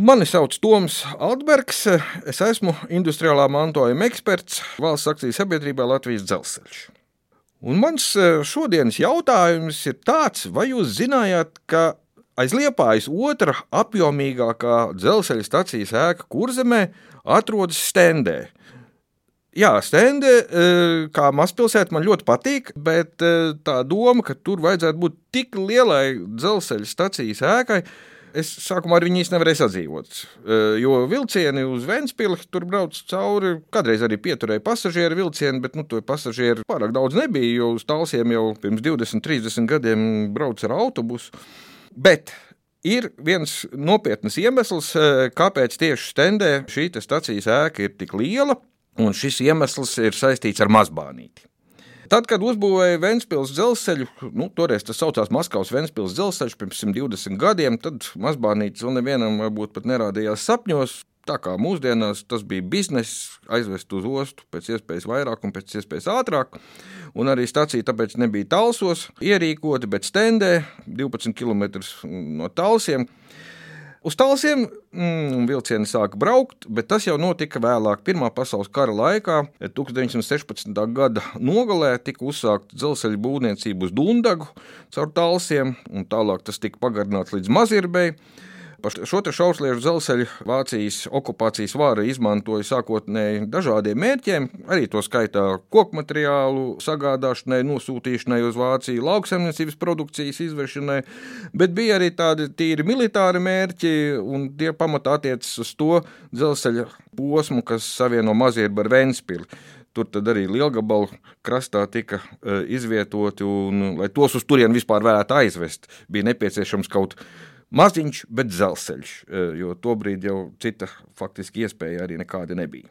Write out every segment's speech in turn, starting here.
Mani sauc Toms Altbergs. Es esmu industriālā mantojuma eksperts valsts akciju sabiedrībā Latvijas dzelzceļš. Un mans e, šodienas jautājums ir tāds, vai jūs zinājāt, ka aiz Liepājas otra apjomīgākā dzelzceļa stācijas ēka Kurzemē atrodas Stendē. Jā, stende, kā mazpilsēta, man ļoti patīk, bet e, tā doma, ka tur vajadzētu būt tik lielai dzelzceļa stācijas ēkai, Es sākumā ar viņu nevarēju sadzīvot. Jo vilcieni uz Vēnspili tur brauc cauri. Kādreiz arī pieturēja pasažieru vilcienu, bet nu, to pasažieru pārāk daudz nebija. Jo uz tālsiem jau pirms 20, 30 gadiem brauc ar autobusu. Bet ir viens nopietns iemesls, kāpēc tieši stendē šī stacijas ēka ir tik liela, un šis iemesls ir saistīts ar mazbānīti. Tad, kad uzbūvēja Vēncpils dzelzceļu, nu, toreiz tas saucās Maskavas Vēncpils dzelzceļš pirms 120 gadiem, tad mazbānītis vēl nevienam varbūt pat nerādījās sapņos. Tā kā mūsdienās tas bija bizness, aizvest uz ostu pēc iespējas vairāk un pēc iespējas ātrāk. Un arī stācija tāpēc nebija talsos, ierīkota, bet stendē 12 km no talsiem. Uz tālsiem mm, vilcieni sāka braukt, bet tas jau notika vēlāk. Pirmā pasaules kara laikā, 1916. gada nogalē, tika uzsākta dzelzceļa būvniecība uz Dundagu caur tālsiem, un tālāk tas tika pagarināts līdz Mazirbei. Par šo šausliežu dzelzceļu Vācijas okupācijas vāra izmantoja sākotnēji dažādiem mērķiem, arī to skaitā koku materiālu sagādāšanai, nosūtīšanai uz Vāciju, lauksaimniecības produkcijas izvešanai, bet bija arī tādi tīri militāri mērķi, un tie pamatā attiecas uz to dzelzceļa posmu, kas savieno Mazierbu ar Ventspili. Tur arī lielgabalu krastā tika uh, izvietoti, un, lai tos uz turieni vispār varētu aizvest, bija nepieciešams kaut kas Maziņš, bet dzelzceļš, e, jo tobrīd jau cita faktiski iespēja arī nekāda nebija.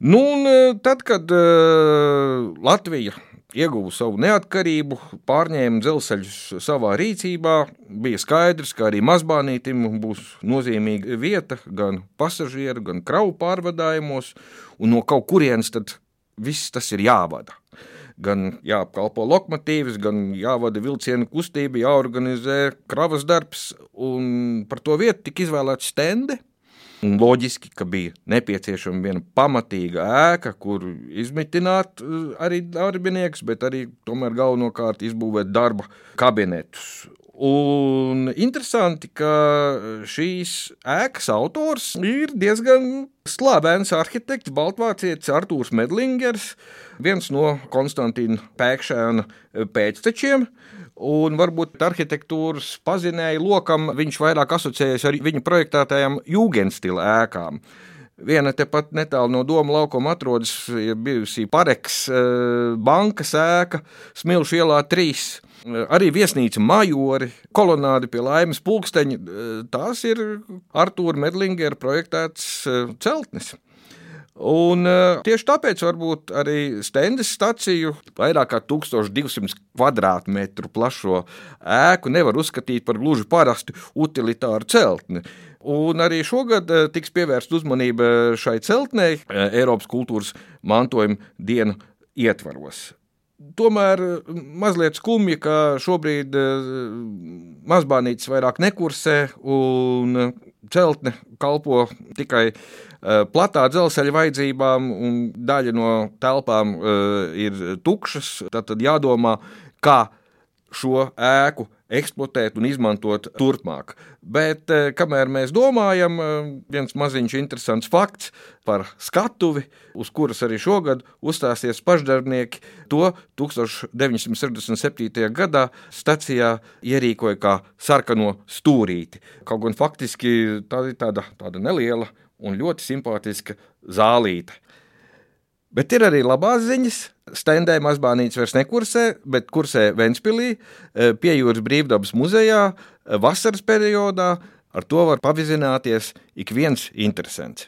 Nu, un e, tad, kad uh, Latvija ieguva savu neatkarību, pārņēma dzelzceļus savā rīcībā, bija skaidrs, ka arī mazbānītim būs nozīmīga vieta gan pasažieru, gan kravu pārvadājumos, un no kaut kurienes tad viss tas ir jāvada gan jāapkalpo lokomotīvas, gan jāvada vilcienu kustība, jāorganizē kravas darbs, un par to vietu tika izvēlēts stendi. Un loģiski, ka bija nepieciešama viena pamatīga ēka, kur izmitināt eh, arī darbiniekus, bet arī galvenokārt izbūvēt darba kabinetus. Un interesanti, ka šīs ēkas autors ir diezgan slavens arhitekts, Baltvācietis Artūrs Medlingers, viens no Konstantīna Pēkšēna pēctečiem. Un varbūt arhitektūras pazinēja lokam viņš vairāk asociējas ar viņa projektētajām jūgenstila ēkām. Viena tepat netālu no Doma laukuma atrodas bijusī Pareks eh, bankas ēka, Smilšu ielā 3 arī viesnīca Majori, kolonāde pie laimes pulksteņa. Tās ir Artūra Medlingera projektēts eh, celtnis. Un, uh, tieši tāpēc varbūt arī Stendes staciju, vairāk kā 1200 km2 plašo ēku, nevar uzskatīt par gluži parastu utilitāru celtni. Un arī šogad uh, tiks pievērsta uzmanība šai celtnei uh, Eiropas kultūras mantojuma dienu ietvaros. Tomēr mazliet skumji, ka šobrīd eh, mazbānītis vairāk nekursē un celtne kalpo tikai eh, platā dzelzceļa vajadzībām, un daļa no telpām eh, ir tukšas. Tad jādomā, kā šo ēku eksploatēt un izmantot turpmāk. Bet eh, kamēr mēs domājam, eh, viens maziņš interesants fakts par skatuvi, uz kuras arī šogad uzstāsies pašdarbnieki, to 1967. gadā stacijā ierīkoja kā sarkano stūrīti. Kaut gan faktiski tā ir tāda, tāda neliela un ļoti simpātiska zālīte. Bet ir arī labās ziņas. Stendē mazbānīts vairs nekursē, bet kursē Ventspilī, e, pie jūras brīvdabas muzejā, e, vasaras periodā. Ar to var pavizināties ik viens interesants.